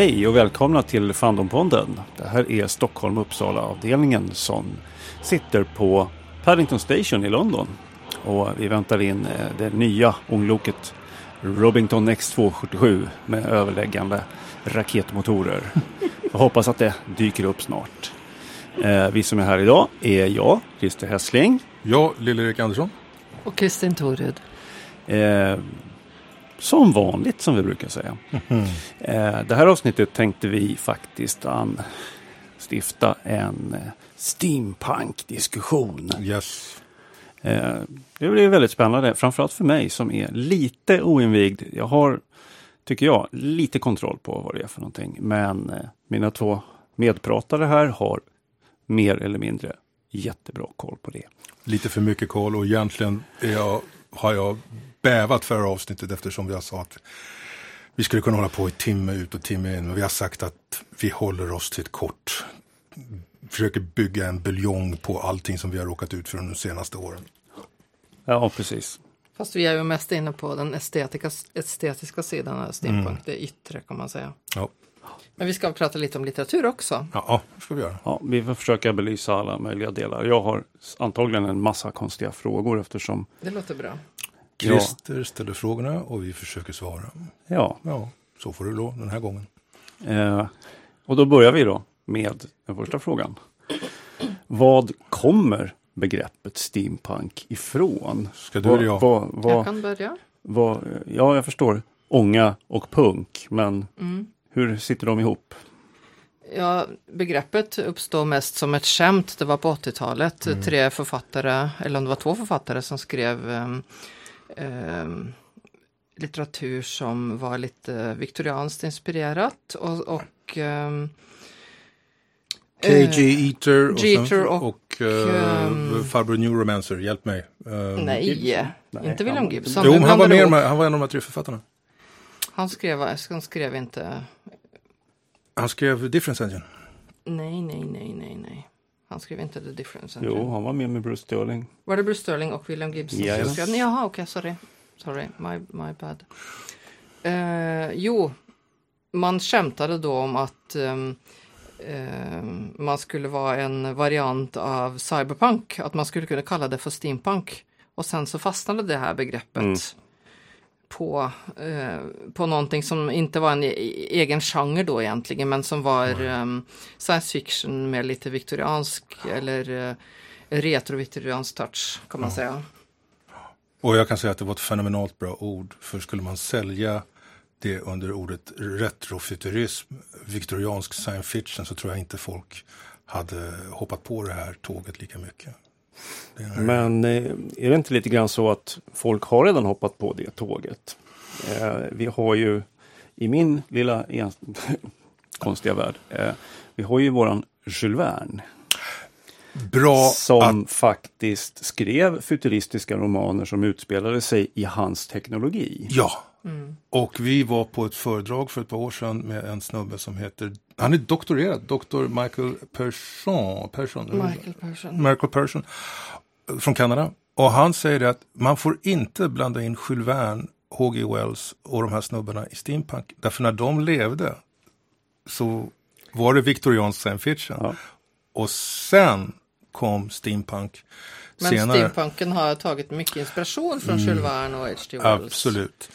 Hej och välkomna till Fandompodden. Det här är Stockholm Uppsala-avdelningen som sitter på Paddington Station i London. Och vi väntar in eh, det nya ångloket Robington X277 med överläggande raketmotorer. Jag hoppas att det dyker upp snart. Eh, vi som är här idag är jag, Christer Hässling. Jag, Lill-Erik Andersson. Och Kristin Torud. Som vanligt som vi brukar säga. Mm. Eh, det här avsnittet tänkte vi faktiskt anstifta en eh, steampunk-diskussion. Yes. Eh, det blir väldigt spännande, framförallt för mig som är lite oinvigd. Jag har, tycker jag, lite kontroll på vad det är för någonting. Men eh, mina två medpratare här har mer eller mindre jättebra koll på det. Lite för mycket koll och egentligen är jag, har jag bävat för det här avsnittet eftersom vi har sagt att vi skulle kunna hålla på i timme ut och timme in. Men vi har sagt att vi håller oss till ett kort. Försöker bygga en buljong på allting som vi har råkat ut för de senaste åren. Ja, precis. Fast vi är ju mest inne på den estetiska, estetiska sidan av steampunk, Mm. det yttre kan man säga. Ja, Men vi ska prata lite om litteratur också. ja, ja det ska vi göra. Ja, vi får försöka belysa alla möjliga delar. Jag har antagligen en massa konstiga frågor eftersom, Det låter bra. Ja. Christer ställer frågorna och vi försöker svara. ja, Ja, så får det lå den här gången. Eh, och då börjar vi då med den första frågan. Vad kommer begreppet steampunk ifrån? Ska du eller jag? Vad, Jag vad, kan börja. ja, jag förstår ånga och punk, men Mm. Hur sitter de ihop? Ja, begreppet uppstår mest som ett skämt. Det var på 80-talet. Mm. Tre författare, eller om det var två författare som skrev ehm, litteratur som var lite viktorianskt inspirerat. Och, och ehm, KG Eater och, Jeter och, och, eh, ehm, farbror Neuromancer, hjälp mig. Eh, nej, Nej, inte William Gibson. Jo, han var, med, han var en av de här tre författarna. Han skrev, han skrev inte, Han skrev Difference Engine. nej, nej, nej, nej, nej. Han skrev inte The Difference. Jo, han var med med Bruce Sterling. Var det Bruce Sterling och William Gibson som Yes. skrev? Nej, Jaha, okej, sorry. Sorry, my, my bad. Eh, jo, man skämtade då om att ehm, ehm, man skulle vara en variant av cyberpunk, att man skulle kunna kalla det för steampunk. Och sen så fastnade det här begreppet Mm. På, eh, på någonting som inte var en e- egen genre då egentligen, men som var ehm, science fiction med lite viktoriansk eller uh, retro-viktoriansk touch kan man säga. Och jag kan säga att det var ett fenomenalt bra ord. För skulle man sälja det under ordet retrofuturism, viktoriansk science fiction, så tror jag inte folk hade hoppat på det här tåget lika mycket. Det Men eh, är det inte lite grann så att folk har redan hoppat på det tåget? Eh, vi har ju i min lilla konstiga värld, eh, vi har ju våran Jules Verne. bra som att, faktiskt skrev futuristiska romaner som utspelade sig i hans teknologi. ja. Mm. Och vi var på ett föredrag för ett par år sedan med en snubbe som heter, han är doktorerad, doktor Michael Persson, Persson Michael Persson. Michael Persson från Kanada. Och han säger att man får inte blanda in Jules Verne, H.G. Wells och de här snubbarna i steampunk. Därför när de levde så var det viktoriansk science fiction. Ja. Och sen kom steampunk Men senare. steampunken har tagit mycket inspiration från Jules Verne och H.G. Wells. Absolut.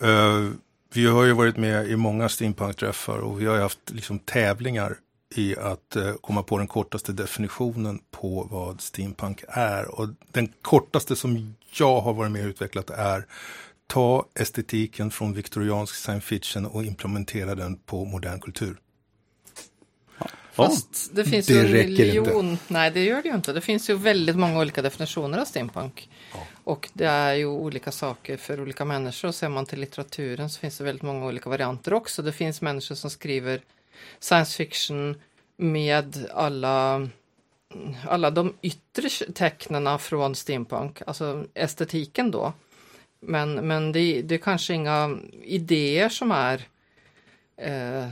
Eh, vi har ju varit med i många steampunk-träffar och vi har ju haft liksom tävlingar i att eh, komma på den kortaste definitionen på vad steampunk är. Och den kortaste som jag har varit med och utvecklat är ta estetiken från viktoriansk science fiction och implementera den på modern kultur. Fast det finns det ju en räcker miljon. Nej, det gör det ju inte. Det finns ju väldigt många olika definitioner av steampunk. Och det är ju olika saker för olika människor. Och ser man till litteraturen så finns det väldigt många olika varianter också. Det finns människor som skriver science fiction med alla alla de yttre tecknena från steampunk, alltså estetiken då. Men, men det, det är kanske inga idéer som är eh,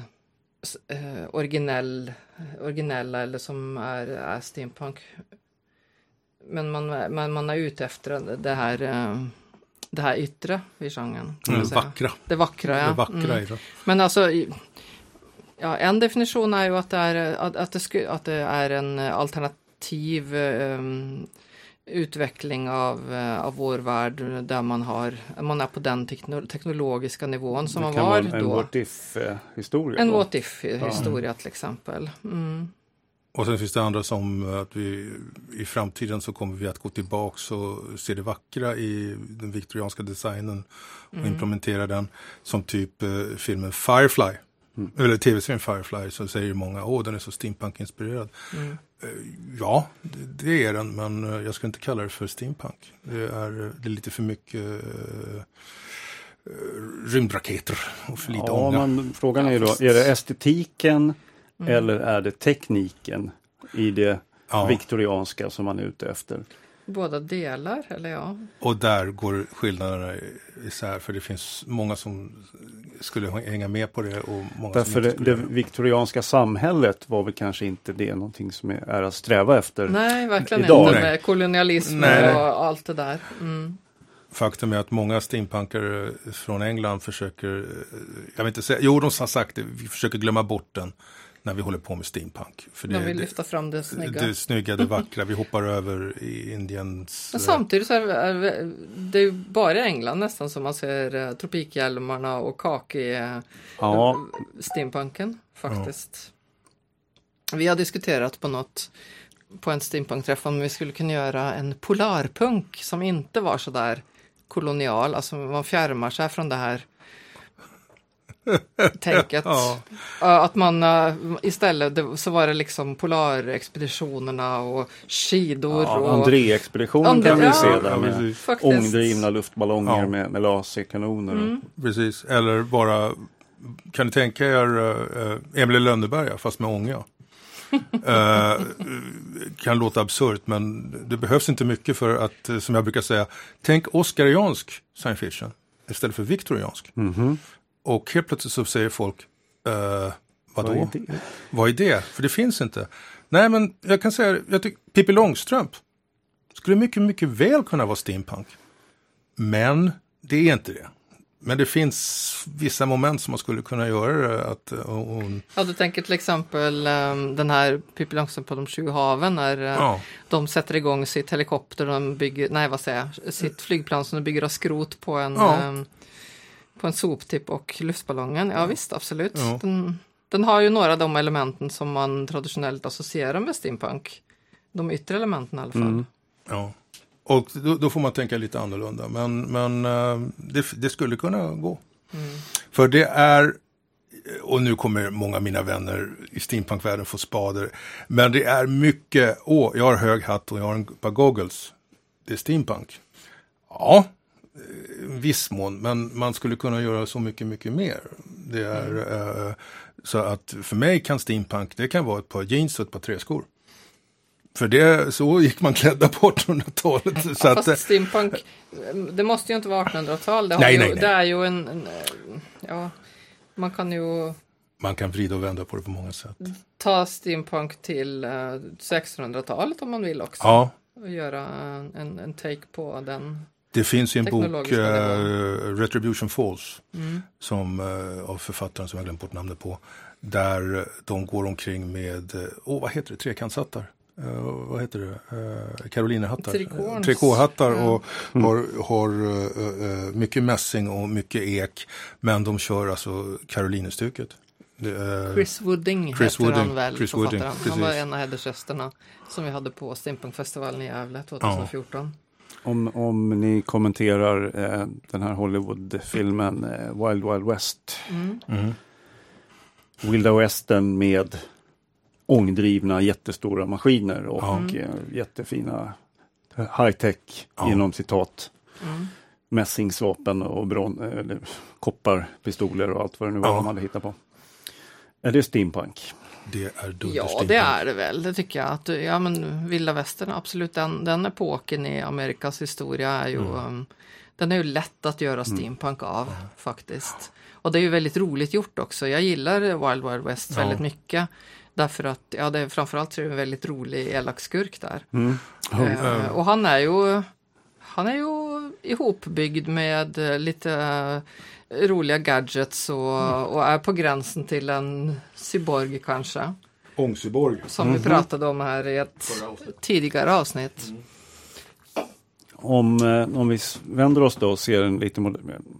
eh, originell, originella eller som är, är steampunk. Men man, man, man är ute efter det här, eh, det här yttre i genren. kan Mm, säga. vackra. Det vackra, ja. Det vackra Mm. det. Men alltså, Ja, en definition är ju att det är, att, att det, sku, att det är en alternativ um, utveckling av, uh, av vår värld där man har, man är på den tekno, teknologiska nivån som det man kan var vara en, då. En what if-historia. En what if-historia till exempel. Mm. Och sen finns det andra som att vi i framtiden så kommer vi att gå tillbaks och se det vackra i den viktorianska designen och Mm. implementera den som typ eh, filmen Firefly. Mm. Eller tv-serien Firefly så säger ju många, åh den är så steampunk-inspirerad. Mm. Eh, ja, det, det är den, men eh, jag ska inte kalla det för steampunk. Det är, det är lite för mycket eh, eh, rymdraketer och för lite Ja, ånga. men frågan är ju då, är det estetiken Mm. eller är det tekniken i det Ja. viktorianska som man är ute efter? Båda delar, eller ja. Och där går skillnaderna isär för det finns många som skulle hänga med på det och många Därför som det, inte skulle det det. viktorianska samhället var väl kanske inte det någonting som är, är att sträva efter. Nej, verkligen Idag- inte med kolonialism Nej. och allt det där. Mm. Faktum är att många steampunkare från England försöker, jag vill inte säga, jo de har sagt det, vi försöker glömma bort den när vi håller på med steampunk. För det, De vill det, lyfta fram det snygga. det snygga, det vackra, vi hoppar över i Indiens... Men eh, samtidigt så är det, är det är ju bara i England nästan som man ser eh, tropikhjälmarna och kaki eh, Ja, steampunken faktiskt. Vi har diskuterat på något på en steampunkträff om vi skulle kunna göra en polarpunk som inte var så där kolonial, alltså man fjärmar sig från det här tänket. Ja. Ja, Att man eh, istället så var det liksom polarexpeditionerna och skidor ja och André-expeditionen André- kan vi ja. se där Ja, med faktiskt. ångdrivna luftballonger Ja. med, med laserkanoner. Mm. Precis, eller bara, kan ni tänka er uh, Emil Lönneberga fast med ånga? Eh, kan låta absurt men det behövs inte mycket för att, som jag brukar säga, tänk Oscariansk science fiction istället för viktoriansk. Mhm. Och helt plötsligt så säger folk, uh, vadå? Vad är det? Vad är det? För det finns inte. Nej men jag kan säga, jag tycker Pippi Långstrump skulle mycket, mycket väl kunna vara steampunk. Men det är inte det. Men det finns vissa moment som man skulle kunna göra. Att, eh, och, och, Ja, du tänker till exempel um, den här Pippi Långstrump på de sju haven när uh, ja, de sätter igång sitt helikopter och de bygger, nej vad säger jag, sitt flygplan som de bygger av skrot på en, Ja. um, på en soptipp och luftballongen. Ja visst, absolut. Ja. Den, den har ju några av de elementen som man traditionellt associerar med steampunk. De yttre elementen i alla fall. Mm. ja. Och då, då får man tänka lite annorlunda. Men, men eh, det, det skulle kunna gå. Mm. För det är, och nu kommer många av mina vänner i steampunkvärlden få spader. Men det är mycket, åh, jag har hög hatt och jag har en par goggles. Det är steampunk. Ja, viss mån, men man skulle kunna göra så mycket, mycket mer. Det är, eh, så att för mig kan steampunk, det kan vara ett par jeans och ett par träskor. För det, så gick man klädda på 1800-talet. Så att, Fast eh, steampunk, det måste ju inte vara 1800-tal. Det, Nej, ju, nej, nej. det är ju en, en, eh, ja, man kan ju man kan vrida och vända på det på många sätt. ta steampunk till eh, 1600-talet om man vill också. Ja, Och göra en, en take på den. Det finns ju en bok, eh, Retribution Falls, Mm. som, eh, av författaren som jag glömt bort namnet på, där de går omkring med, eh, åh vad heter det, trekantshattar? Eh, vad heter det? Uh, Karolinerhattar? Trikåhattar Ja. och har, har eh, eh, mycket mässing och mycket ek. Men de kör alltså Karolinerstuket. Chris Wooding Chris heter Wooding. han väl, Chris författaren. Wooding, han var en av hedersgästerna som vi hade på Steampunkfestivalen i Gävle 2014. Om, om ni kommenterar eh, den här Hollywood-filmen eh, Wild Wild West. Mm. Mhm. Wilda Western med ångdrivna jättestora maskiner och Ja. eh, jättefina high-tech Ja. inom citat. Mm. Mässingsvapen och bron, eh, eller kopparpistoler och allt vad det nu var Ja. de hade hittat på. Är det steampunk? Det är dunder Ja, det är det väl. Det tycker jag. Att, ja, men Vilda Västern, absolut. Den, den epoken i Amerikas historia är ju, Mm. um, den är ju lätt att göra steampunk av faktiskt. Och det är ju väldigt roligt gjort också. Jag gillar Wild Wild West Ja. väldigt mycket. Därför att, ja, det är framförallt så är det en väldigt rolig elak skurk där. Mm. Eh, och han är ju, han är ju ihopbyggd med eh, lite roliga gadgets och, och är på gränsen till en cyborg kanske. Ångsyborg. Som vi pratade om här i ett tidigare avsnitt. Om, eh, om vi vänder oss då och ser en lite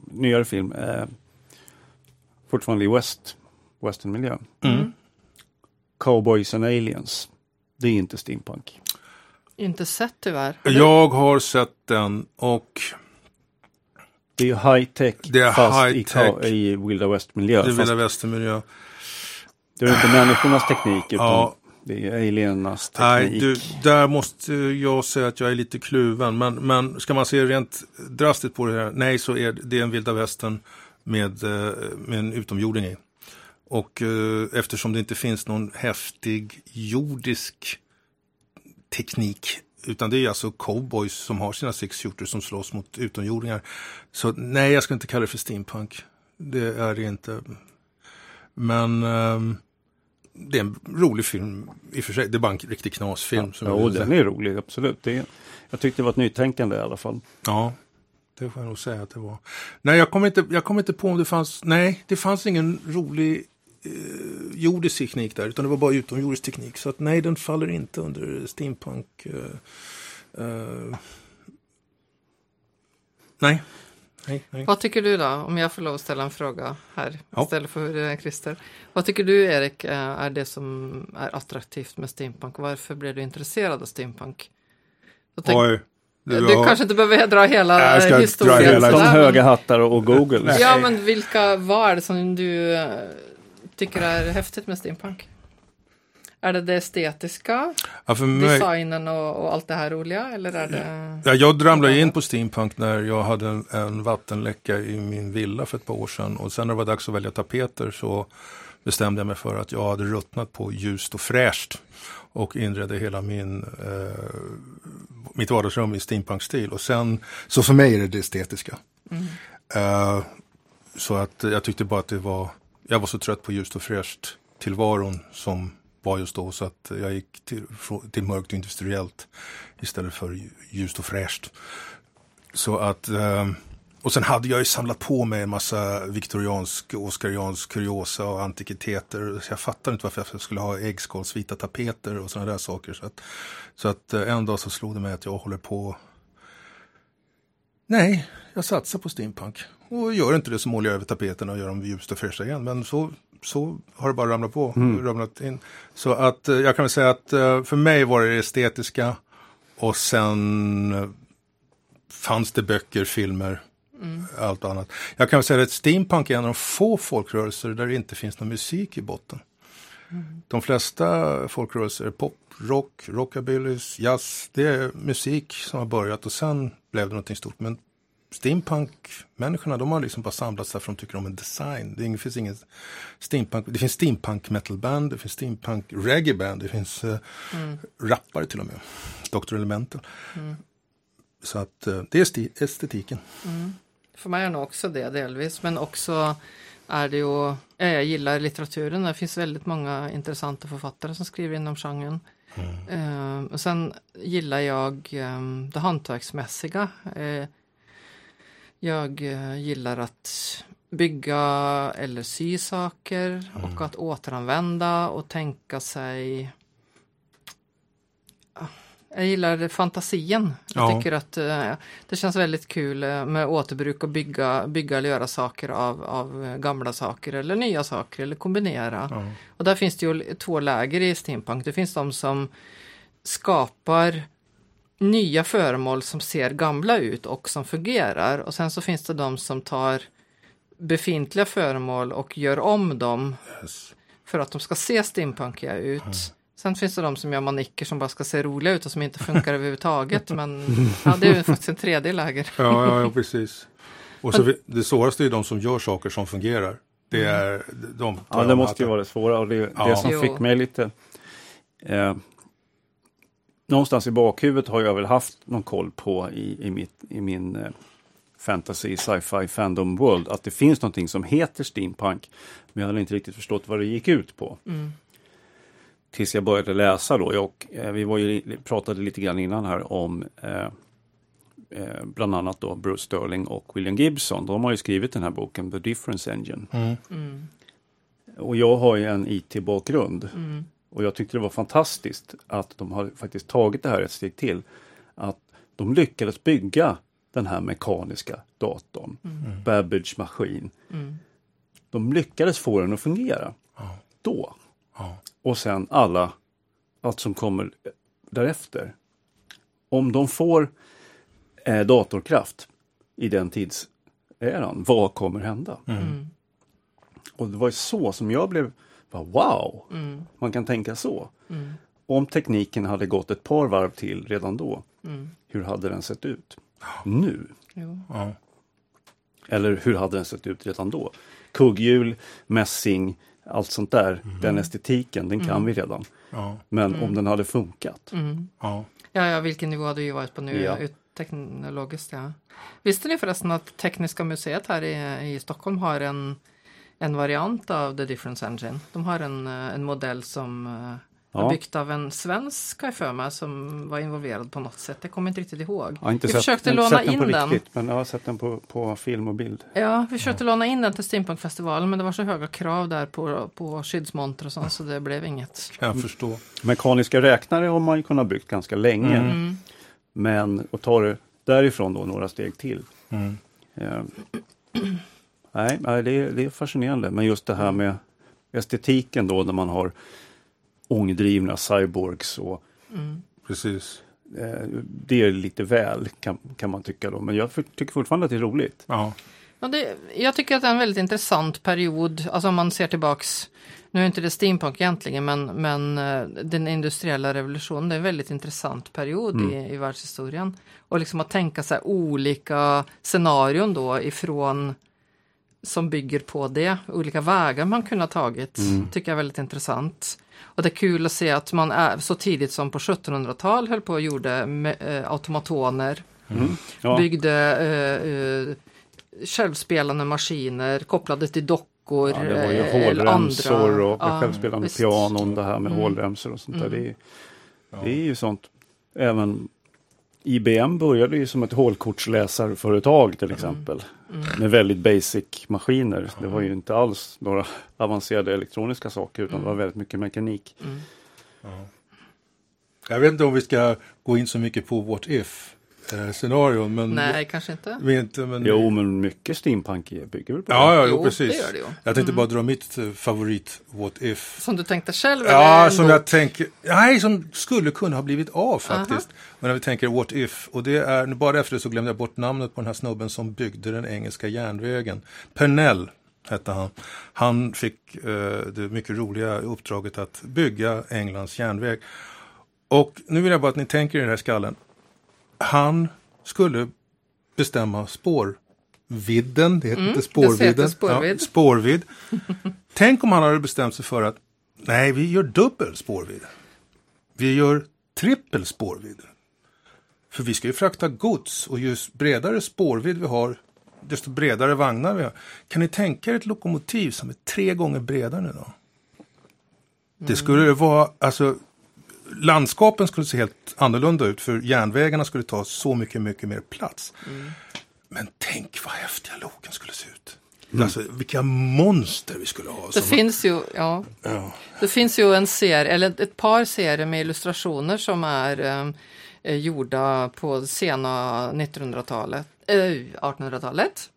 nyare film. Eh, fortfarande i West, westernmiljö. Mm. Cowboys and Aliens. Det är inte steampunk. Inte sett tyvärr. Jag har sett den och Det är ju high tech fast high i, tech. ka- i Wilda West-miljö. det är Fast vilda västermiljö. det är inte människornas teknik utan Ja. det är alienernas teknik. Nej, du, där måste jag säga att jag är lite kluven. Men, men ska man se rent drastiskt på det här, nej så är det en vilda västern med, eh, med en utomjording i. Och eh, eftersom det inte finns någon häftig jordisk teknik utan det är alltså cowboys som har sina six-shooters som slåss mot utomjordingar. Så nej, jag ska inte kalla det för steampunk. Det är det inte. Men ehm, det är en rolig film i och för sig. Det är bara en riktig knasfilm. Ja, vill den är rolig, absolut. Det är, jag tyckte det var ett nytänkande i alla fall. Ja, det får jag nog säga att det var. Nej, jag kommer inte, jag kommer inte på om det fanns, nej, det fanns ingen rolig eh, jordisk teknik där, utan det var bara utomjordisk teknik. Så att nej, den faller inte under steampunk. Eh, eh, nej. Nej, nej. Vad tycker du då, om jag får lov att ställa en fråga här Ja. istället för eh, Christer. Vad tycker du Erik eh, är det som är attraktivt med steampunk? Varför blev du intresserad av steampunk? Oj. du har- kanske inte behöver dra hela jag ska eh, dra historien. hela- De sådär, höga men- hattar och, Google. Ja, men vilka, vad är det som du eh, tycker är häftigt med steampunk? Är det det estetiska, ja, mig, designen och, och allt det här roliga? Eller är det... Ja, jag ramlade in på steampunk när jag hade en, en vattenläcka i min villa för ett par år sedan. Och sen när det var dags att välja tapeter så bestämde jag mig för att jag hade ruttnat på ljust och fräscht. Och inredde hela min, eh, mitt vardagsrum i steampunk-stil. Och sen, så för mig är det det estetiska. Eh, så att jag tyckte bara att det var, jag var så trött på ljust och fräscht tillvaron som var just då. Så att jag gick till, till mörkt och industriellt istället för ljust och fräscht. Så att, ehm, och sen hade jag ju samlat på mig en massa viktoriansk, oskariansk kuriosa och antikviteter. Så jag fattar inte varför jag skulle ha äggskalsvita tapeter och sådana där saker. Så att, så att eh, en dag så slog det mig att jag håller på Nej, jag satsar på steampunk. Och gör inte det så målar jag över tapeterna och gör dem ljust och fräscha igen. Men så, så har det bara ramlat på. Ramlat in. Så att eh, jag kan väl säga att eh, för mig var det det estetiska. Och sen eh, fanns det böcker, filmer, allt annat. Jag kan väl säga att steampunk är en av de få folkrörelser där det inte finns någon musik i botten. De flesta folkrörelser är pop, rock, rockabillys, jazz. Det är musik som har börjat och sen blev det någonting stort. Men steampunk-människorna, de har liksom bara samlats där för de tycker om en design. Det finns ingen steampunk. Det finns steampunk metalband, det finns steampunk reggae-band, det finns eh, rappare till och med. Dr. Elemental. Så att eh, det är estetiken. För mig är nog också det delvis, men också är det ju, ja, jag gillar litteraturen, det finns väldigt många intressanta författare som skriver inom genren. Eh, och sen gillar jag eh, det hantverksmässiga. Jag eh, gillar att bygga eller sy saker och att återanvända och tänka sig jag gillar fantasien. Jag Ja. tycker att eh, det känns väldigt kul eh, med återbruk och bygga, bygga eller göra saker av, av gamla saker eller nya saker eller kombinera. Ja. Och där finns det ju två läger i steampunk. Det finns de som skapar nya föremål som ser gamla ut och som fungerar. Och sen så finns det de som tar befintliga föremål och gör om dem Yes. för att de ska se steampunkiga ut. Sen finns det de som gör manicker som bara ska se roliga ut och som inte funkar överhuvudtaget. Men ja, det är ju faktiskt en tredje läger. Ja, ja, ja precis. Och så det svåraste är de som gör saker som fungerar. Det är de. Ja, det måste ju vara det svåra och det, det Ja. som Jo. fick mig lite... Eh, någonstans i bakhuvudet har jag väl haft någon koll på i, i, mitt, i min eh, fantasy, sci-fi, fandom world att det finns någonting som heter steampunk. Men jag hade inte riktigt förstått vad det gick ut på. Mm. Tills jag började läsa då. Och, eh, vi var ju, pratade lite grann innan här om eh, eh, bland annat då Bruce Sterling och William Gibson. De har ju skrivit den här boken The Difference Engine. Mm. Mm. Och jag har ju en IT-bakgrund. Mm. Och jag tyckte det var fantastiskt att de har faktiskt tagit det här ett steg till. Att de lyckades bygga den här mekaniska datorn, Mm. Babbage maskin. Mm. De lyckades få den att fungera. Ja. Då. Ja. Och sen alla, allt som kommer därefter. Om de får eh, datorkraft i den tidseran, vad kommer hända? Mm. Och det var så som jag blev, wow, Mm. man kan tänka så. Mm. Om tekniken hade gått ett par varv till redan då, Mm. hur hade den sett ut nu? Jo. Ja. Eller hur hade den sett ut redan då? Kugghjul, mässing, allt sånt där, den estetiken, den kan vi redan. Ja. Men om den hade funkat. Mm. Ja. Ja, ja, vilken nivå hade vi varit på nu Ja. teknologiskt. Ja. Visste ni förresten att Tekniska museet här i, i Stockholm har en, en variant av The Difference Engine? De har en, eh, en modell som eh, Ja. är byggt av en svensk, har jag för mig, som var involverad på något sätt. Jag kommer inte riktigt ihåg. Jag har inte vi sett, försökte inte låna in den. riktigt, men jag har sett den på, på film och bild. Ja, vi försökte låna in den till Steampunkfestivalen men det var så höga krav där på, på skyddsmonter och sånt så det blev inget. Kan jag förstå. Mekaniska räknare har man ju kunnat byggt ganska länge. Mm. Men att ta det därifrån då några steg till. Mm. Eh, nej, det, är, det är fascinerande. Men just det här med estetiken då när man har ångdrivna cyborgs och Mm. Precis. eh, det är lite väl kan, kan man tycka då. Men jag för, tycker fortfarande att det är roligt. Ja. Ja, det, jag tycker att det är en väldigt intressant period, alltså om man ser tillbaks, nu är inte det steampunk egentligen, men, men eh, den industriella revolutionen, det är en väldigt intressant period Mm. i, i världshistorien. Och liksom att tänka sig olika scenarion då ifrån som bygger på det, olika vägar man kunde ha tagit, Mm. tycker jag är väldigt intressant. Och det är kul att se att man är så tidigt som på 1700-tal höll på och gjorde med, eh, automatoner Mm. Ja, byggde eh, eh, självspelande maskiner kopplade till dockor. ja, det var ju eh, hålremsor andra. och Ja, självspelande visst. pianon, det här med Mm. hålremsor och sånt där. Mm. Det, är, det är ju sånt. Även IBM började ju som ett hålkortsläsarföretag till exempel. Mm. Med väldigt basic maskiner. Det var ju inte alls några avancerade elektroniska saker utan det var väldigt mycket mekanik. Mm. Jag vet inte om vi ska gå in så mycket på what if scenarion. Men Nej, kanske inte. Vi inte, men... Jo, men mycket steampunk bygger väl på Ja, det. ja, jo, Jo, precis. det gör det ju. Jag tänkte Mm. bara dra mitt eh, favorit what if. Som du tänkte själv? Ja, som bok? jag tänker, nej, som skulle kunna ha blivit av faktiskt. Men när vi tänker what if, och det är, bara efter det så glömde jag bort namnet på den här snubben som byggde den engelska järnvägen. Pernell hette han. Han fick eh, det mycket roliga uppdraget att bygga Englands järnväg. Och nu vill jag bara att ni tänker i den här skallen. Han skulle bestämma spårvidden, det heter Mm, inte spårvidden. spårvidd. Ja, spårvidd. Tänk om han hade bestämt sig för att nej, vi gör dubbel spårvidd. Vi gör trippel spårvidd. För vi ska ju frakta gods och ju bredare spårvidd vi har, desto bredare vagnar vi har. Kan ni tänka er ett lokomotiv som är tre gånger bredare nu då? Det skulle vara, alltså landskapen skulle se helt annorlunda ut för järnvägarna skulle ta så mycket, mycket mer plats. Men tänk vad häftiga loken skulle se ut. Alltså vilka monster vi skulle ha. Det finns ju, ja. ja. Det finns ju en serie, eller ett par serier med illustrationer som är eh, eh, gjorda på sena 1900-talet, eh, 1800-talet.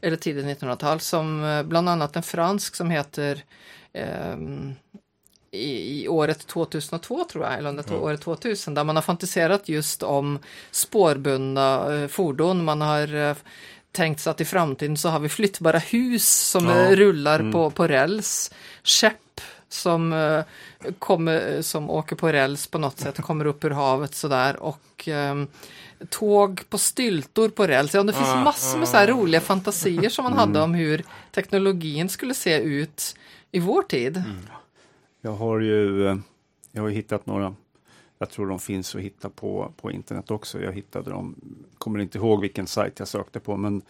Eller tidigt 1900-tal som eh, bland annat en fransk som heter ehm, i, i året 2002 tror jag, eller om det är året 2000, där man har fantiserat just om spårbundna eh, fordon. Man har eh, tänkt sig att i framtiden så har vi flyttbara hus som Ja. eh, rullar på, på räls, skepp som, eh, kommer, som åker på räls på något sätt, kommer upp ur havet sådär och ehm, tåg på styltor på räls. Ja, det finns Ah, massor med så här roliga fantasier som man hade om hur teknologin skulle se ut i vår tid. Jag har ju eh, jag har hittat några, jag tror de finns att hitta på, på internet också. Jag hittade dem, kommer inte ihåg vilken sajt jag sökte på, men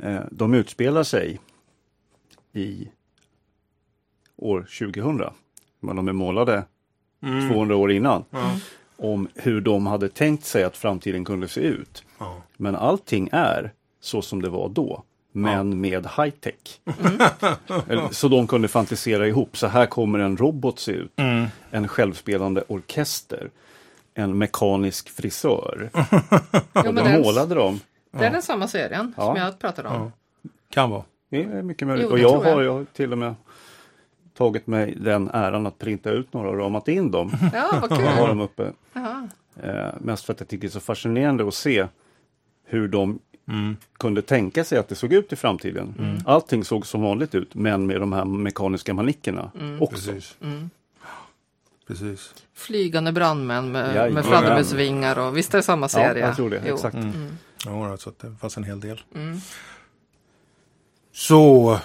eh, de utspelar sig i år 2000. Men de är målade 200 år innan. Ja. om hur de hade tänkt sig att framtiden kunde se ut. Ja. Men allting är så som det var då. Men med high-tech. Eller- Så de kunde fantisera ihop. Så här kommer en robot se ut. En självspelande orkester. En mekanisk frisör. Och men då målade de. det är den samma serien Ja. som jag pratade om. Kan vara. Det är mycket möjligt. Jo, och jag jag. har ju till och med tagit mig den äran att printa ut några och ramat in dem. Ja, vad Jag har kul. dem uppe. Eh, mest för att jag tycker det är så fascinerande att se hur de kunde tänka sig att det såg ut i framtiden. Allting såg som vanligt ut, men med de här mekaniska manickerna också. Precis. Precis. Flygande brandmän med, Jajamän. med fladdermusvingar och visst är det samma serie? Ja, jag tror det. Jo. Exakt. Ja, alltså att det fanns en hel del. Mm. Så,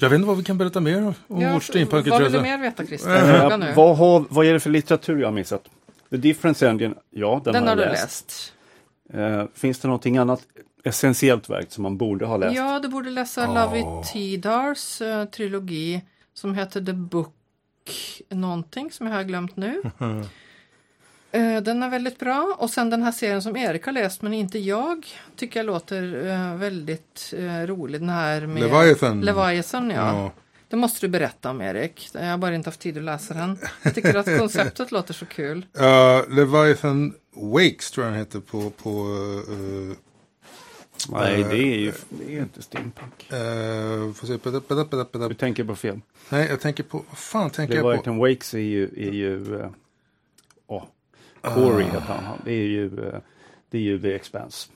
jag vet inte vad vi kan berätta mer om Ja, vårt vad vill du mer veta Christer? Nu. vad, har, vad är det för litteratur jag har missat? The Difference Engine, ja den, Den har har jag du läst. läst. Eh, finns det någonting annat essentiellt verk som man borde ha läst? Ja, du borde läsa Ja. Lovey Tidars eh, trilogi som heter The Book någonting som jag har glömt nu. Eh, den är väldigt bra och sen den här serien som Erik har läst men inte jag tycker jag låter eh, väldigt rolig. Den här med Leviathan. Leviathan, ja. Ja. Det måste du berätta om Erik. Jag har bara inte haft tid att läsa den. Jag tycker att konceptet låter så kul. Uh, Leviathan Wakes tror jag den heter på, på uh, Nej, det är ju det är inte steampunk. uh, får se, peda, peda, peda, peda. Du tänker på fel. Nej, jag tänker på, vad fan tänker jag på? Leviathan Wakes är ju, är ju eh, åh, Corey heter han. Det är ju, eh, det är ju The Expanse.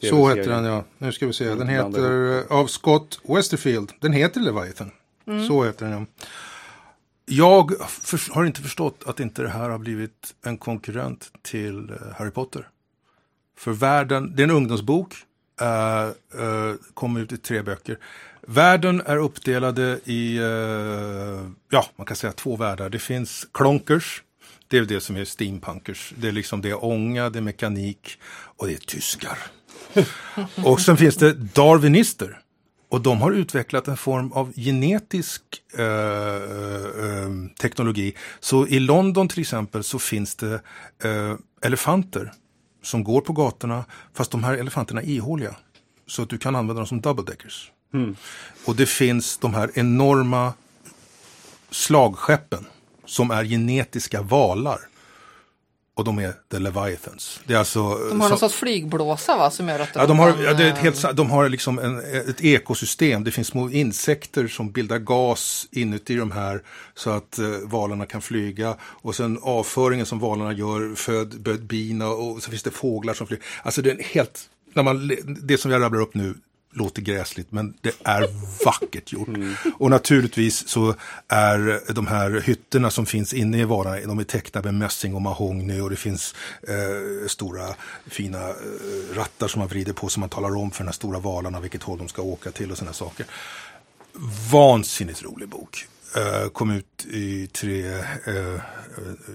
Det Så heter den ja. Nu ska vi se. Den Mm, blandar heter uh, av Scott Westerfield. Den heter Leviathan. Så heter den ja. Jag för, har inte förstått att inte det här har blivit en konkurrent till eh, Harry Potter. För världen, det är en ungdomsbok. Uh, uh, kommer ut i tre böcker. Världen är uppdelade i, eh, ja man kan säga två världar. Det finns klonkers. Det är det som är steampunkers. Det är liksom det är ånga, det är mekanik och det är tyskar. och sen finns det darwinister. Och de har utvecklat en form av genetisk eh, eh, teknologi. Så i London till exempel så finns det eh, elefanter som går på gatorna fast de här elefanterna är ihåliga. Så att du kan använda dem som double deckers. Och det finns de här enorma slagskeppen som är genetiska valar. Och de är the Leviathans. Det är alltså, De har så- någon sorts flygblåsa va? Som gör att Ja, de har, kan, ja, det är ett eh, helt, de har liksom en, ett ekosystem. Det finns små insekter som bildar gas inuti de här så att eh, valarna kan flyga. Och sen avföringen som valarna gör föd, bina och så finns det fåglar som flyger. Alltså det är en helt, när man, det som jag rabblar upp nu låter gräsligt men det är vackert gjort. Och naturligtvis så är de här hytterna som finns inne i valarna, de är tecknade med mässing och mahogny och det finns eh, stora fina eh, rattar som man vrider på som man talar om för den här stora valarna vilket håll de ska åka till och sådana saker. Vansinnigt rolig bok. Eh, kom ut i tre eh,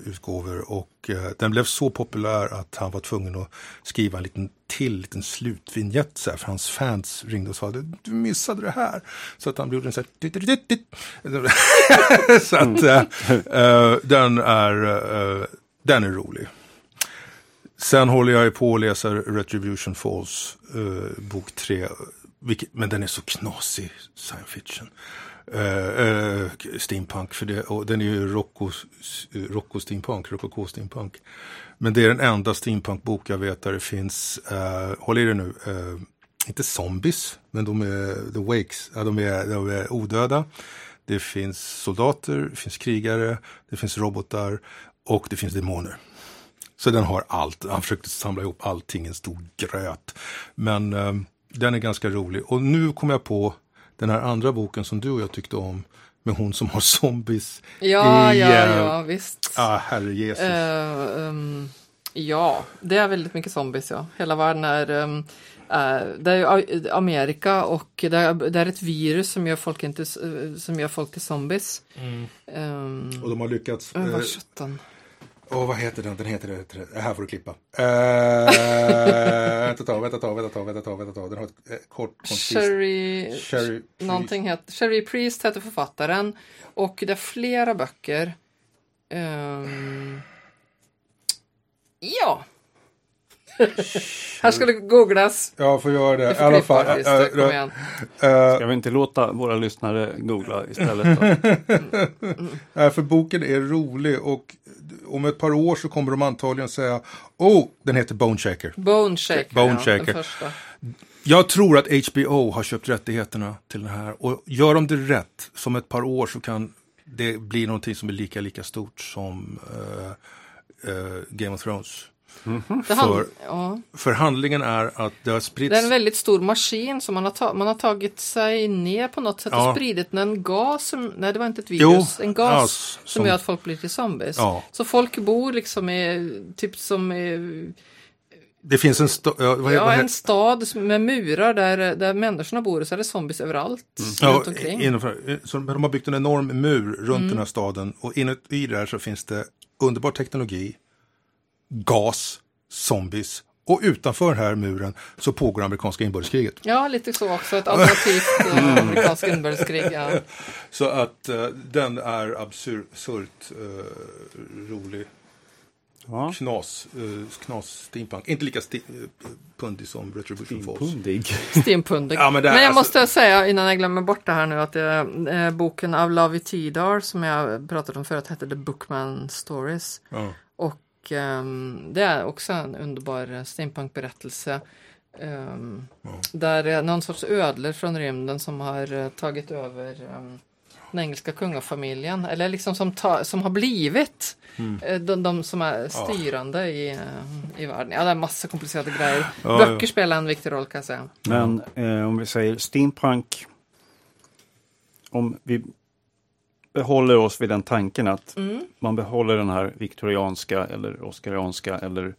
utgåvor och eh, den blev så populär att han var tvungen att skriva en liten till liten slutvinjett så här, för hans fans ringde och sa du missade det här. Så att han gjorde en så här. Så att eh, den är den är rolig. Sen håller jag ju på att läsa Retribution Falls, bok tre. Vilket, men den är så knasig science fiction. Uh, steampunk, för det, och den är ju Rocco, Rocco steampunk, Rococo steampunk. Men det är den enda steampunkbok jag vet där det finns, uh, håll i det nu, uh, inte zombies, men de är the wakes, ja, de, är, de är odöda. Det finns soldater, det finns krigare, det finns robotar och det finns demoner. Så den har allt. Han försökte samla ihop allting i en stor gröt. Men eh, den är ganska rolig. Och nu kom jag på den här andra boken som du och jag tyckte om. Med hon som har zombies. Ja, i, ja, eh, ja, visst. Ah, herre Jesus. Eh, ehm, ja, det är väldigt mycket zombies, ja. Hela världen är... ehm, eh, det är Amerika och det är, det är ett virus som gör folk, inte, som gör folk till zombies. Ehm, och de har lyckats. men Åh, vad heter den? Den heter det. här får du klippa. Eh, vänta ett tag, vänta ett tag, vänta ett tag, vänta ett tag, vänta ett tag. Den har ett eh, kort koncist. Sherry, Sherry någonting heter, Sherry Priest heter författaren och det är flera böcker. Ehm, Ja. Här ska det googlas. Ja, får göra det. I alla fall. Christer, äh, kom äh, igen. äh, Ska vi inte låta våra lyssnare googla istället? Nej, för boken är rolig och om ett par år så kommer de antagligen säga Oh, den heter Bone Shaker. Bone Shaker. Bone ja, Shaker. Den första. Jag tror att HBO har köpt rättigheterna till den här och gör de det rätt, som ett par år så kan det bli någonting som är lika, lika stort som eh, eh, Game of Thrones. Det, hand, För- ja. För handlingen är att det har spritts... det är en väldigt stor maskin som man har, man har tagit sig ner på något sätt och Ja. spridit en gas, som, nej det var inte ett virus, Jo, en gas ja, som, som- gör att folk blir till zombies. Så folk bor liksom i, typ som i, Det finns en... Sto- ja, vad, ja, vad, en stad med murar där, där människorna bor och så är det zombies överallt ja, runt omkring. innanför, så de har byggt en enorm mur runt Mm. den här staden och inuti där så finns det underbar teknologi, gas, zombies och utanför den här muren så pågår amerikanska inbördeskriget. Ja, lite så också. Ett alternativt eh, amerikanskt inbördeskrig. Ja. Så att eh, den är absurt eh, rolig. Ja. Knas, uh, knas steampunk. Inte lika sti- uh, pundig som Retribution Falls. Pundig. Stenpundig. Ja, men men, jag alltså- måste säga innan jag glömmer bort det här nu att eh, boken av Lavi Tidar som jag pratade om förut hette The Bookman Stories. Ja. Och ehm, det är också en underbar steampunkberättelse. Um, Där är någon sorts ödlor från rymden som har eh, tagit över ehm, den engelska kungafamiljen. Eller liksom som, ta, som har blivit Mm. eh, de, de som är styrande i, eh, i världen. Ja, det är massa komplicerade grejer. Ja, Böcker ja. spelar en viktig roll kan jag säga. Men eh, om vi säger steampunk. Om vi behåller oss vid den tanken att man behåller den här viktorianska eller oskarianska eller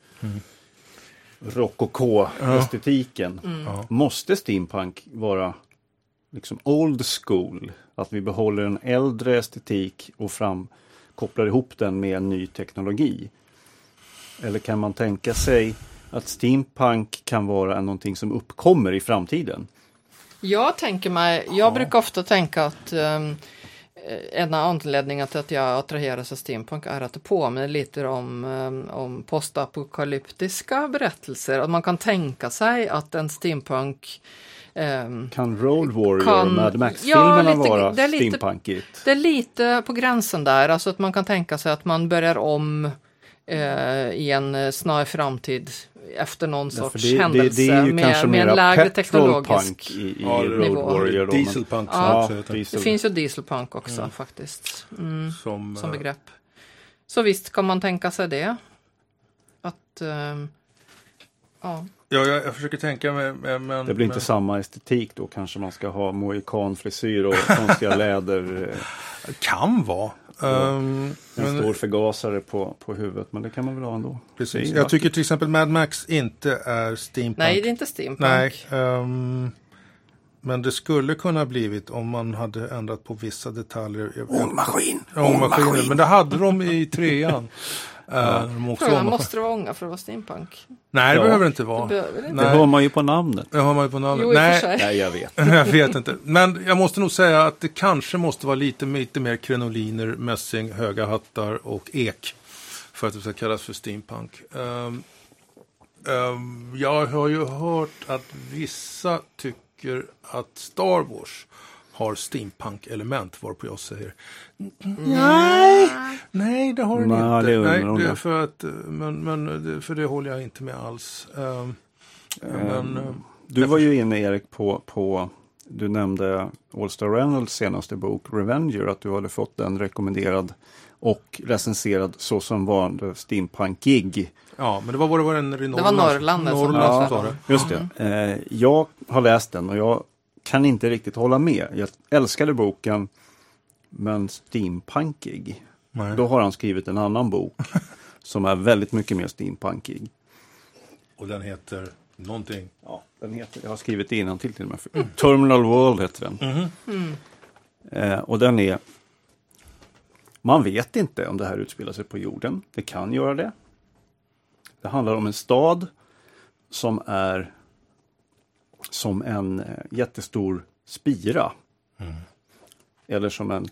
rokoko-estetiken. Ja. Måste steampunk vara liksom old school? Att vi behåller en äldre estetik och fram, kopplar ihop den med en ny teknologi? Eller kan man tänka sig att steampunk kan vara någonting som uppkommer i framtiden? Jag tänker mig, jag brukar ofta tänka att um, en av anledningarna till att jag attraheras av steampunk är att det påminner lite om, um, om postapokalyptiska berättelser. Att man kan tänka sig att en steampunk um, Kan Road Warrior Kan- Mad Max-filmerna ja, vara det är lite- steampunkigt? Det är lite på gränsen där, alltså att man kan tänka sig att man börjar om eh, i en eh, snar framtid efter någon Ja, sorts det, det, händelse det är ju kanske med, med en lägre teknologisk i, i Ja, nivå. Dieselpunk Ja, diesel. Det finns ju dieselpunk också faktiskt. Mm, Som, som eh, begrepp. Så visst kan man tänka sig det. Att ehm, ja. Ja, jag, jag försöker tänka mig, men... men Det blir inte men, samma estetik då. Kanske man ska ha mohikanfrisyr och konstiga läder. eh, Kan vara. Ehm, En men, stor förgasare på, på huvudet. Men det kan man väl ha ändå. precis. Jag tycker till exempel Mad Max inte är steampunk. Nej, det är inte steampunk. Nej, ehm, men det skulle kunna blivit om man hade ändrat på vissa detaljer. Ångmaskin! Ångmaskiner. Men det hade de i trean. ja. de också Frågan, ångmaskin- måste det vara ånga för att vara steampunk? Nej, det Ja. behöver det inte Det vara. behöver det inte. Det Nej. hör man ju på namnet. Det har man ju på namnet. Jo, Nej, sig. Nej, jag vet. jag vet inte. Men jag måste nog säga att det kanske måste vara lite, lite mer krenoliner, mässing, höga hattar och ek. För att det ska kallas för steampunk. Ehm, ehm, jag har ju hört att vissa tycker att Star Wars har steampunk-element, varpå jag säger nej, nej det har den Nej, inte. det nej, det för att, men, men det- för det håller jag inte med alls. Men, ehm, Du var ju inne Erik på, på du nämnde All-Star Reynolds senaste bok Revenger. Att du hade fått den rekommenderad och recenserad så som varande steampunkig. Ja, men det var, var det var en Det var Norrland Norrland sa det. Just det. Eh, jag har läst den och jag kan inte riktigt hålla med. Jag älskade boken men steampunkig. Nej. Då har han skrivit en annan bok som är väldigt mycket mer steampunkig. Och den heter någonting. Ja, den heter, jag har skrivit det till till och med. För, Terminal World heter den. Eh, och den är... Man vet inte om det här utspelar sig på jorden. Det kan göra det. Det handlar om en stad som är som en eh, jättestor spira. Eller som en,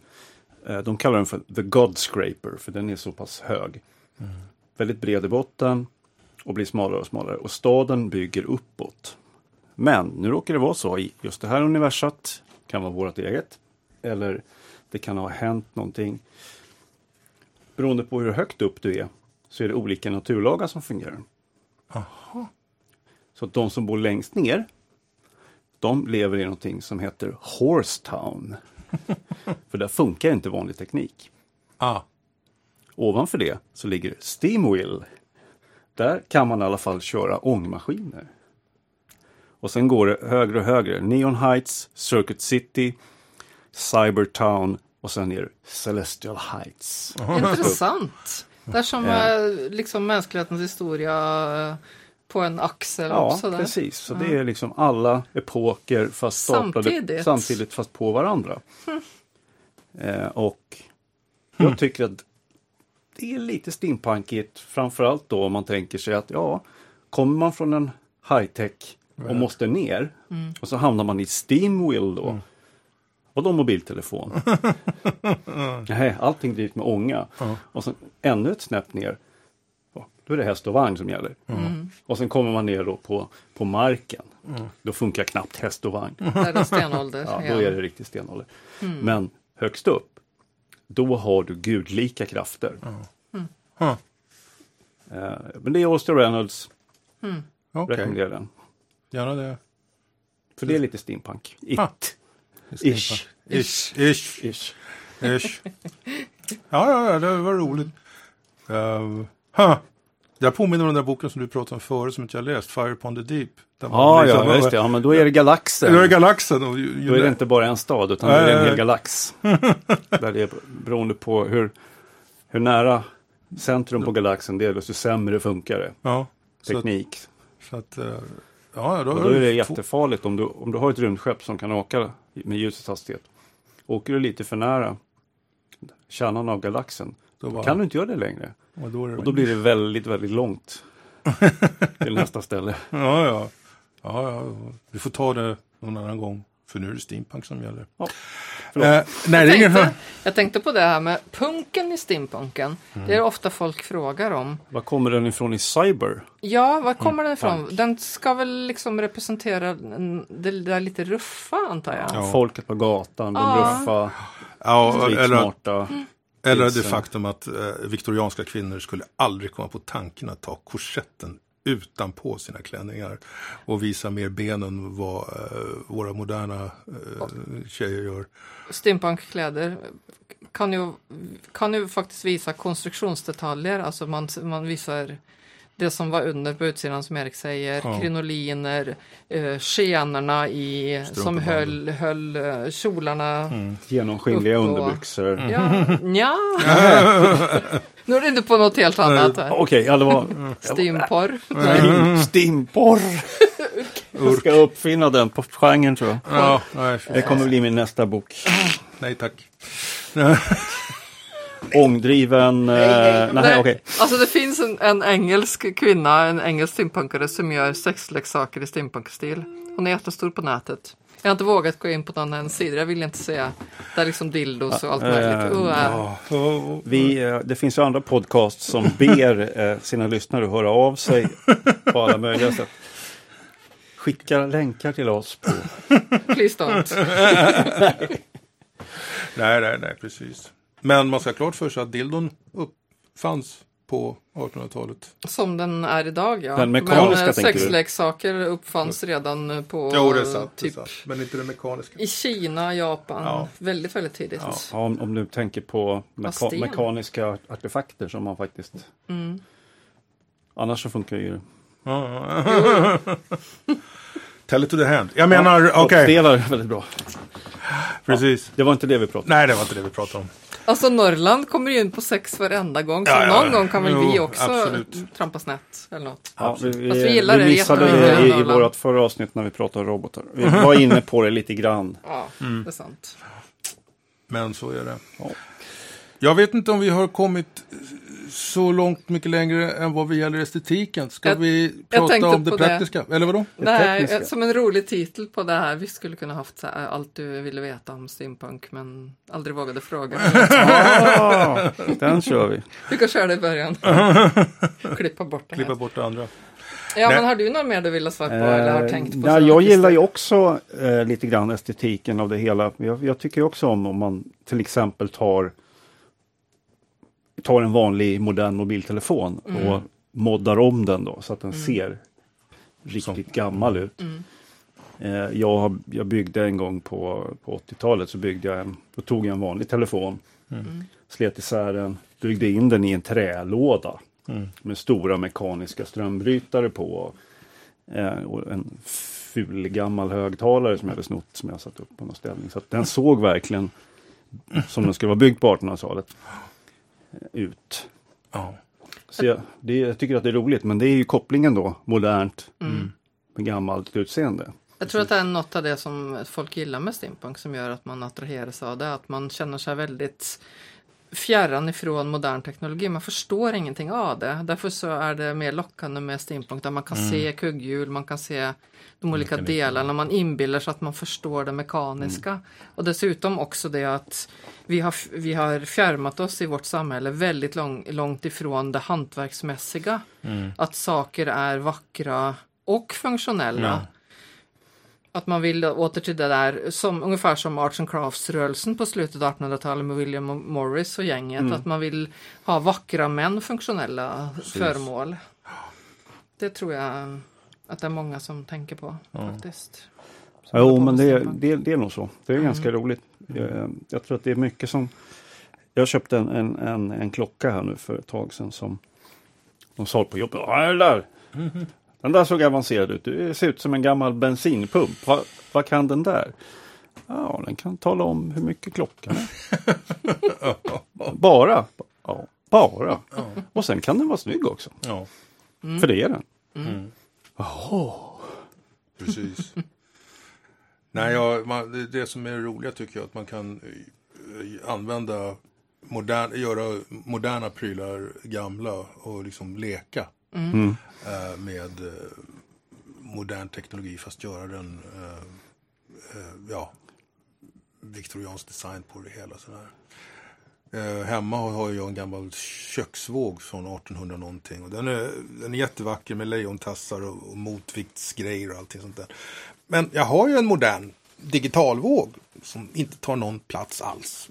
eh, de kallar den för The God Scraper, för den är så pass hög. Väldigt bred i botten och blir smalare och smalare och staden bygger uppåt. Men nu råkar det vara så i just det här universat, kan vara vårt eget, eller det kan ha hänt någonting. Beroende på hur högt upp du är så är det olika naturlagar som fungerar. Så att de som bor längst ner, de lever i någonting som heter Horsetown. För där funkar inte vanlig teknik. Ah, Ovanför det så ligger Steamwheel. Där kan man i alla fall köra ångmaskiner. Och sen går det högre och högre. Neon Heights, Circuit City, Cybertown och sen är det Celestial Heights. Intressant. Det är som eh, liksom mänsklighetens historia eh, på en axel. Ja, också där. precis. Så det är liksom alla epoker fast staplade Samtidigt. samtidigt fast på varandra. Eh, och jag tycker att det är lite steampunkigt, framförallt då om man tänker sig att ja, kommer man från en high-tech och måste ner och så hamnar man i Steamwheel då. Och då mobiltelefon. Nej, allting drivs med ånga. Och sen ännu ett snäpp ner. Då är det häst och vagn som gäller. Och sen kommer man ner då på, på marken. Då funkar knappt häst och vagn. Där är det stenålder. Ja, då är det riktigt stenålder. Men högst upp, då har du gudlika krafter. huh. Eh, men det är Oster Reynolds, okej. rekommenderar den. Gärna det. För det är lite steampunk. It. Ah. Ish. Ish. Ish. Ish. Ish. Ja, ja, ja, det var roligt. Uh, huh. Det här påminner om den där boken som du pratade om förut som inte jag läst, Fire upon the Deep. Var Ja, liksom- ja, just det. Ja, men då är det galaxen. Då är det galaxen. Och ju, ju Då är det inte bara en stad utan Nej, det är en hel galax. Där det är beroende på hur, hur nära centrum på galaxen det är, desto sämre funkar det. Ja, så att, Teknik. så att, eh, ja, då, Och då är det jättefarligt om du, om du har ett rymdskepp som kan åka med ljusets hastighet. Åker du lite för nära kärnan av galaxen, Då då bara- kan du inte göra det längre. Och då Och då blir det väldigt, väldigt långt till nästa ställe. ja, ja. ja, ja. Vi får ta det någon annan gång. För nu är det steampunk som gäller. Ja. Eh, nej, det är ingen... tänkte, jag tänkte på det här med punken i steampunken. Mm. Det är ofta folk frågar om. Var kommer den ifrån i cyber? Ja, var kommer den ifrån? punk. Den ska väl liksom representera en- det där lite ruffa antar jag. Ja. Folket på gatan, de Ja. ruffa, Ja, eller, streetsmarta. Eller det faktum att eh, viktorianska kvinnor skulle aldrig komma på tanken att ta korsetten utanpå sina klänningar och visa mer ben än vad eh, våra moderna eh, tjejer gör. Steampunkkläder kan ju, kan ju faktiskt visa konstruktionsdetaljer. Alltså man, man visar det som var under på utsidan som Erik säger. Ja. Krinoliner, eh, skenorna i, som höll, höll eh, kjolarna. Genomskinliga Upp och- underbyxor. Ja, ja. nu är du inne på något helt annat här. Okej, ja, det var Steamporr. Steam, steamporr. Jag ska uppfinna den på genren tror jag. Ja, nej, Det kommer bli min nästa bok. nej tack. Ångdriven... Eh, nej, okej. Alltså det finns en, en engelsk kvinna, en engelsk steampunkare som gör sexleksaker i steampunkstil. Hon är jättestor på nätet. Jag har inte vågat gå in på någon hennes sida, jag vill inte säga. Det är liksom dildos och allt möjligt. Uh, och- Vi, det finns ju andra podcasts som ber sina lyssnare att höra av sig på alla möjliga sätt. Skicka länkar till oss. På, Please don't. nej, nej, nej, precis. Men man ska ha klart för sig att dildon uppfanns på 1800-talet. Som den är idag ja. Den mekaniska, Men eh, tänker du? sexleksaker uppfanns redan eh, på Jo, det är sant. det är typ sant. Men inte det mekaniska. i Kina, Japan. Ja. Väldigt, väldigt tidigt. Ja. ja, om, om du tänker på meka mekaniska artefakter som man faktiskt... Mm. Annars så funkar ju... Ja. Tell it to the hand. Jag menar, Ja, okej, kroppsdelar är väldigt bra. precis. Det var inte det vi pratade om. Nej, det var inte det vi pratade om. Alltså Norrland kommer ju in på sex varenda gång. Så Ja, ja, någon ja. gång kan väl Jo, vi också absolut. trampa snett eller något. Ja, vi, vi, Fast vi gillar vi det missade det i i, vårt förra avsnitt när vi pratade om robotar. Vi var inne på det lite grann. Ja, Mm. det är sant. Men så är det. Ja. Jag vet inte om vi har kommit så långt mycket längre än vad vi gäller estetiken. Ska Jag- vi prata om det på det. praktiska? Eller vadå? Nej, som en rolig titel på det här. Vi skulle kunna haft så här, allt du ville veta om steampunk men aldrig vågade fråga. Ah, den kör vi. Du kan köra det i början. Klippa bort det Klippa här. bort det andra. Ja, Nej. men har du något mer du vill ha svar på eller har tänkt på? Eh, ja, jag gillar ju också eh, lite grann estetiken av det hela. Jag, jag tycker också om om man till exempel tar tar en vanlig modern mobiltelefon Mm. och moddar om den då så att den ser riktigt gammal ut. Mm. Eh, jag, har, jag byggde en gång på, på 80-talet så byggde jag en, då tog jag en vanlig telefon, Mm. slet isär den, byggde in den i en trälåda med stora mekaniska strömbrytare på. Eh, och en ful gammal högtalare som jag hade snott som jag satt upp på någon ställning. Så att den såg verkligen som den skulle vara byggd på 1800-talet eh, ut. Ja. Så jag, det, jag tycker att det är roligt men det är ju kopplingen då, modernt Mm. med gammalt utseende. Jag tror att det är något av det som folk gillar med steampunk som gör att man attraheras av det. Att man känner sig väldigt fjärran ifrån modern teknologi. Man förstår ingenting av det. Därför så är det mer lockande med steampunk där man kan se kugghjul, man kan se de olika delarna, man inbillar sig att man förstår det mekaniska. Och dessutom också det att vi har, vi har fjärmat oss i vårt samhälle väldigt lång, långt ifrån det hantverksmässiga. Att saker är vackra och funktionella. Ja. Att man vill åter till det där, som, ungefär som Arts and Crafts-rörelsen på slutet av 1800-talet med William Morris och gänget. Att man vill ha vackra men funktionella föremål. Det tror jag att det är många som tänker på faktiskt. Som Jo, men det, det, det är nog så. Det är ganska roligt. Jag, jag tror att det är mycket som... Jag köpte en, en, en, en klocka här nu för ett tag sedan som de sa på jobbet. Ja, den där! Den där såg avancerad ut. Det ser ut som en gammal bensinpump. Va, vad kan den där? Ja, den kan tala om hur mycket klockan är. bara? Ja, bara. Och sen kan den vara snygg också. ja, För det är den. precis. Nej, ja, man, det, det som är roliga tycker jag att man kan eh, använda modern, göra moderna prylar gamla och liksom leka Mm. eh, med eh, modern teknologi fast göra den eh, eh, ja, viktoriansk design på det hela. Sådär. Eh, hemma har, har jag en gammal köksvåg från 1800 någonting. Och den, är, den är jättevacker med lejontassar och, och motviktsgrejer och allting sånt där. Men jag har ju en modern digitalvåg som inte tar någon plats alls.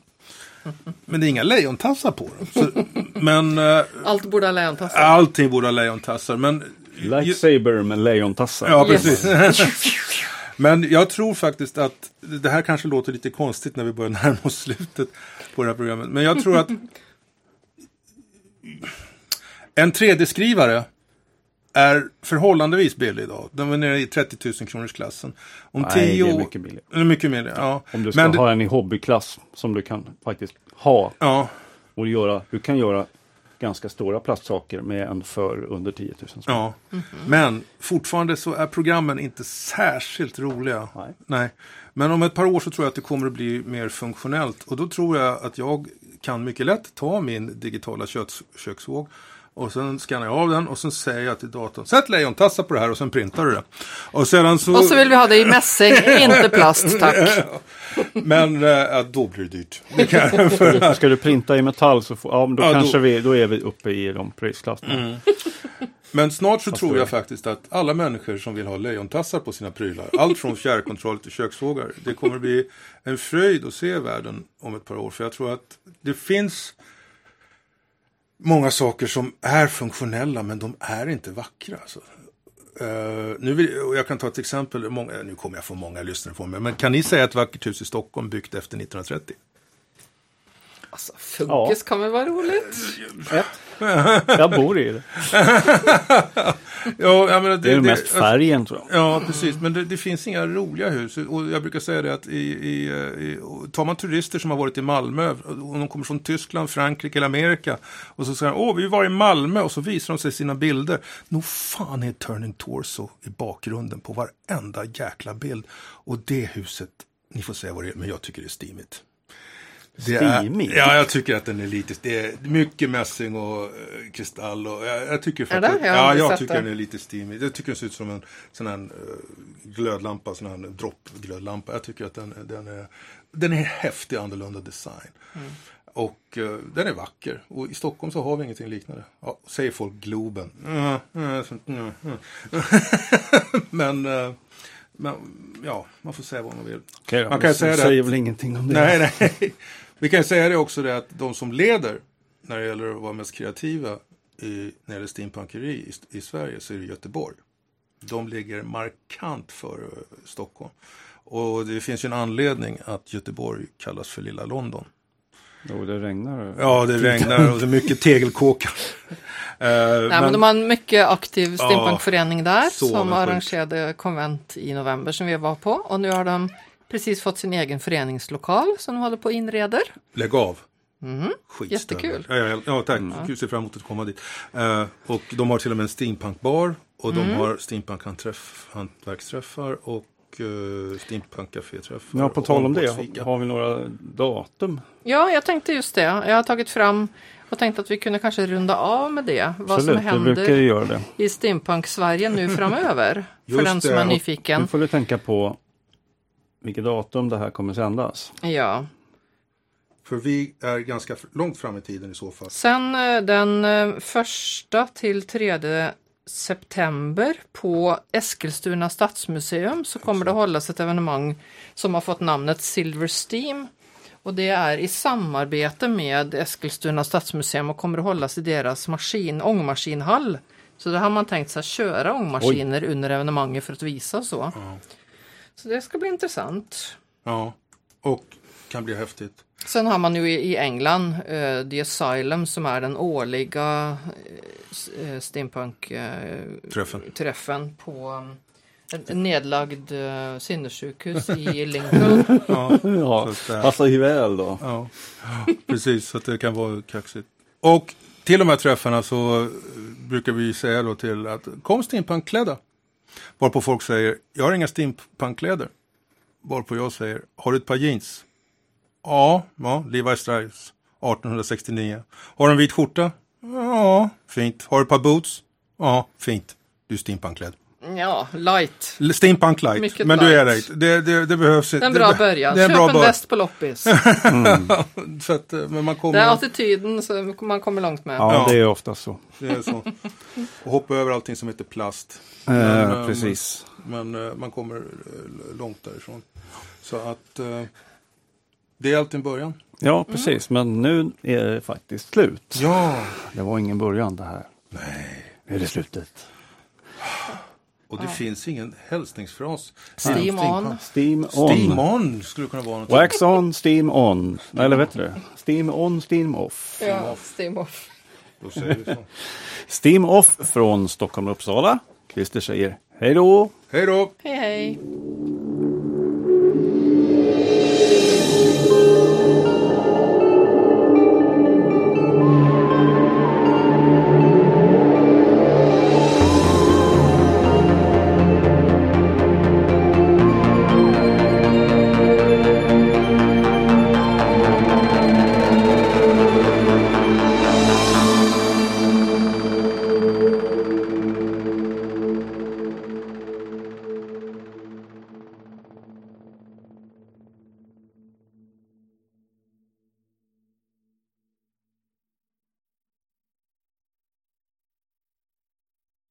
Men det är inga lejontassar på den. Så, men eh, Allt borde ha lejontassar. allting borde ha lejontassar. Men Lightsaber med lejontassar. Ja, Yes. precis. Men jag tror faktiskt att det här kanske låter lite konstigt när vi börjar närma oss slutet på det här programmet. Men jag tror att en 3D-skrivare är förhållandevis billig idag. Den är nere i 30 000 kronors klassen. Om Nej, tio det är år- mycket billigare. Eller mycket mindre, ja. Om du ska Men det- ha en i hobbyklass som du kan faktiskt ha Ja, och göra. Du kan göra ganska stora plastsaker med en för under 10 000 spänn. ja. Men fortfarande så är programmen inte särskilt roliga. Nej. Nej. Men om ett par år så tror jag att det kommer att bli mer funktionellt. Och då tror jag att jag kan mycket lätt ta min digitala köks, köksvåg och sen skannar jag av den och sen säger jag till datorn Sätt lejontassar på det här och sen printar du det. Och sedan så... Och så vill vi ha det i mässing, inte plast tack. Men äh, då blir det dyrt. Det kan för... Ska du printa i metall så får, ja, då, Ja, då- kanske Vi, då är vi uppe i de prisklasserna. Mm. Men snart så tror då- jag faktiskt att alla människor som vill ha lejontassar på sina prylar, allt från fjärrkontroll till köksvågar, det kommer bli en fröjd att se världen om ett par år. För jag tror att det finns många saker som är funktionella men de är inte vackra. Alltså. Uh, nu vill, och jag kan ta ett exempel, många, nu kommer jag få många lyssnare på mig, men kan ni säga ett vackert hus i Stockholm byggt efter 1930? Alltså, funkis kommer vara roligt. Jag bor i det. Ja, jag menar, Det är mest färgen tror jag. Ja, precis. Men det, det finns inga roliga hus. Och jag brukar säga det att i, i, i, tar man turister som har varit i Malmö, och de kommer från Tyskland, Frankrike eller Amerika, och så säger de, åh, vi var i Malmö, och så visar de sig sina bilder. Nog fan är Turning Torso i bakgrunden på varenda jäkla bild. Och det huset, ni får säga vad det är, men jag tycker det är steamigt. Steamig? ja, jag tycker att den är lite, det är mycket mässing och eh, kristall och jag, jag tycker Är det? faktiskt, ja, aldrig jag tycker det. den är lite steamig. Jag tycker den ser ut som en sån här eh, glödlampa, sån här droppglödlampa. Jag tycker att den, den är, den är häftig, annorlunda design. Mm. Och eh, den är vacker. Och i Stockholm så har vi ingenting liknande. Ja, säger folk Globen. Mm, mm, men, eh, men, ja, man får säga vad man vill. Okej Man kan säga det säger väl ingenting om det. Nej, nej. Vi kan säga det också det att de som leder när det gäller att vara mest kreativa i, när det gäller steampunkeri i, i Sverige så är det Göteborg. De ligger markant före Stockholm. Och det finns ju en anledning att Göteborg kallas för Lilla London. Jo, det regnar. Ja, det regnar och det är mycket tegelkåkar. Eh, Nej, men, de har en mycket aktiv steampunkförening där som arrangerade konvent i november som vi var på. Och nu har de precis fått sin egen föreningslokal som de håller på och inreder. Lägg av. Skitställe. Jättekul. Ja, ja, ja tack. Kul, ser fram emot att komma dit. Eh, och de har till och med en steampunkbar. Och de Mm. har steampunkhantverksträffar och uh, steampunkcaféträffar. Ja, på tal om det, har vi några datum? Ja, jag tänkte just det. Jag har tagit fram och tänkt att vi kunde kanske runda av med det. Vad som Absolut, vi händer i steampunk-Sverige nu framöver. för den som det, är och- Nu nyfiken. får du tänka på vilket datum det här kommer sändas. Ja. För vi är ganska långt fram i tiden i så fall. Sen eh, den eh, första till tredje september på Eskilstuna stadsmuseum så kommer det hållas ett evenemang som har fått namnet Silver Steam. Och det är i samarbete med Eskilstuna stadsmuseum och kommer att hållas i deras maskin, ångmaskinhall. Så då har man tänkt sig att köra ångmaskiner under evenemanget för att visa så. Ja. Så det ska bli intressant. ja. Och kan bli häftigt. Sen har man ju i England eh, The Asylum som är den årliga uh, steampunk-träffen Träffen. på um, en- en nedlagd uh, sinnessjukhus i Lincoln. Ja, Ja, eh, passar ju väl då. ja. precis. Så att det kan vara kaxigt. Och till de här träffarna så eh, brukar vi säga då till att kom steampunkklädda. Varpå folk säger, jag har inga steampunkkläder. Varpå jag säger, har du ett par jeans? Ja, ja Levi Strauss, 1869. Har du en vit skjorta? Ja, fint. Har du ett par boots? Ja, fint. Du är steampunkklädd. Ja, light. Steampunk light, Mycket men du är light. right. Det, det, det behövs Det är en det bra be- början. Det är en Köp bra en väst på loppis. Så att, eh, men man kommer, Det är attityden som man kommer långt med. Ja, Ja. det är ofta så. det är så. Och hoppa över allting som heter plast. Eh, Men, eh, precis. Men eh, man kommer långt därifrån. Så att eh, det är alltid en början. Ja, precis. Men nu är det faktiskt slut. Ja, Det var ingen början det här. Nej. Nu är det slutet. Och det finns ingen hälsningsfras. Steam on. Steam on. Steam on skulle kunna vara något. Wax on, steam on. Eller vet du det? Steam on, steam off. Ja, steam off. Då säger vi så. Steam off från Stockholm och Uppsala. Christer säger hej då. Hej då! Hej hej.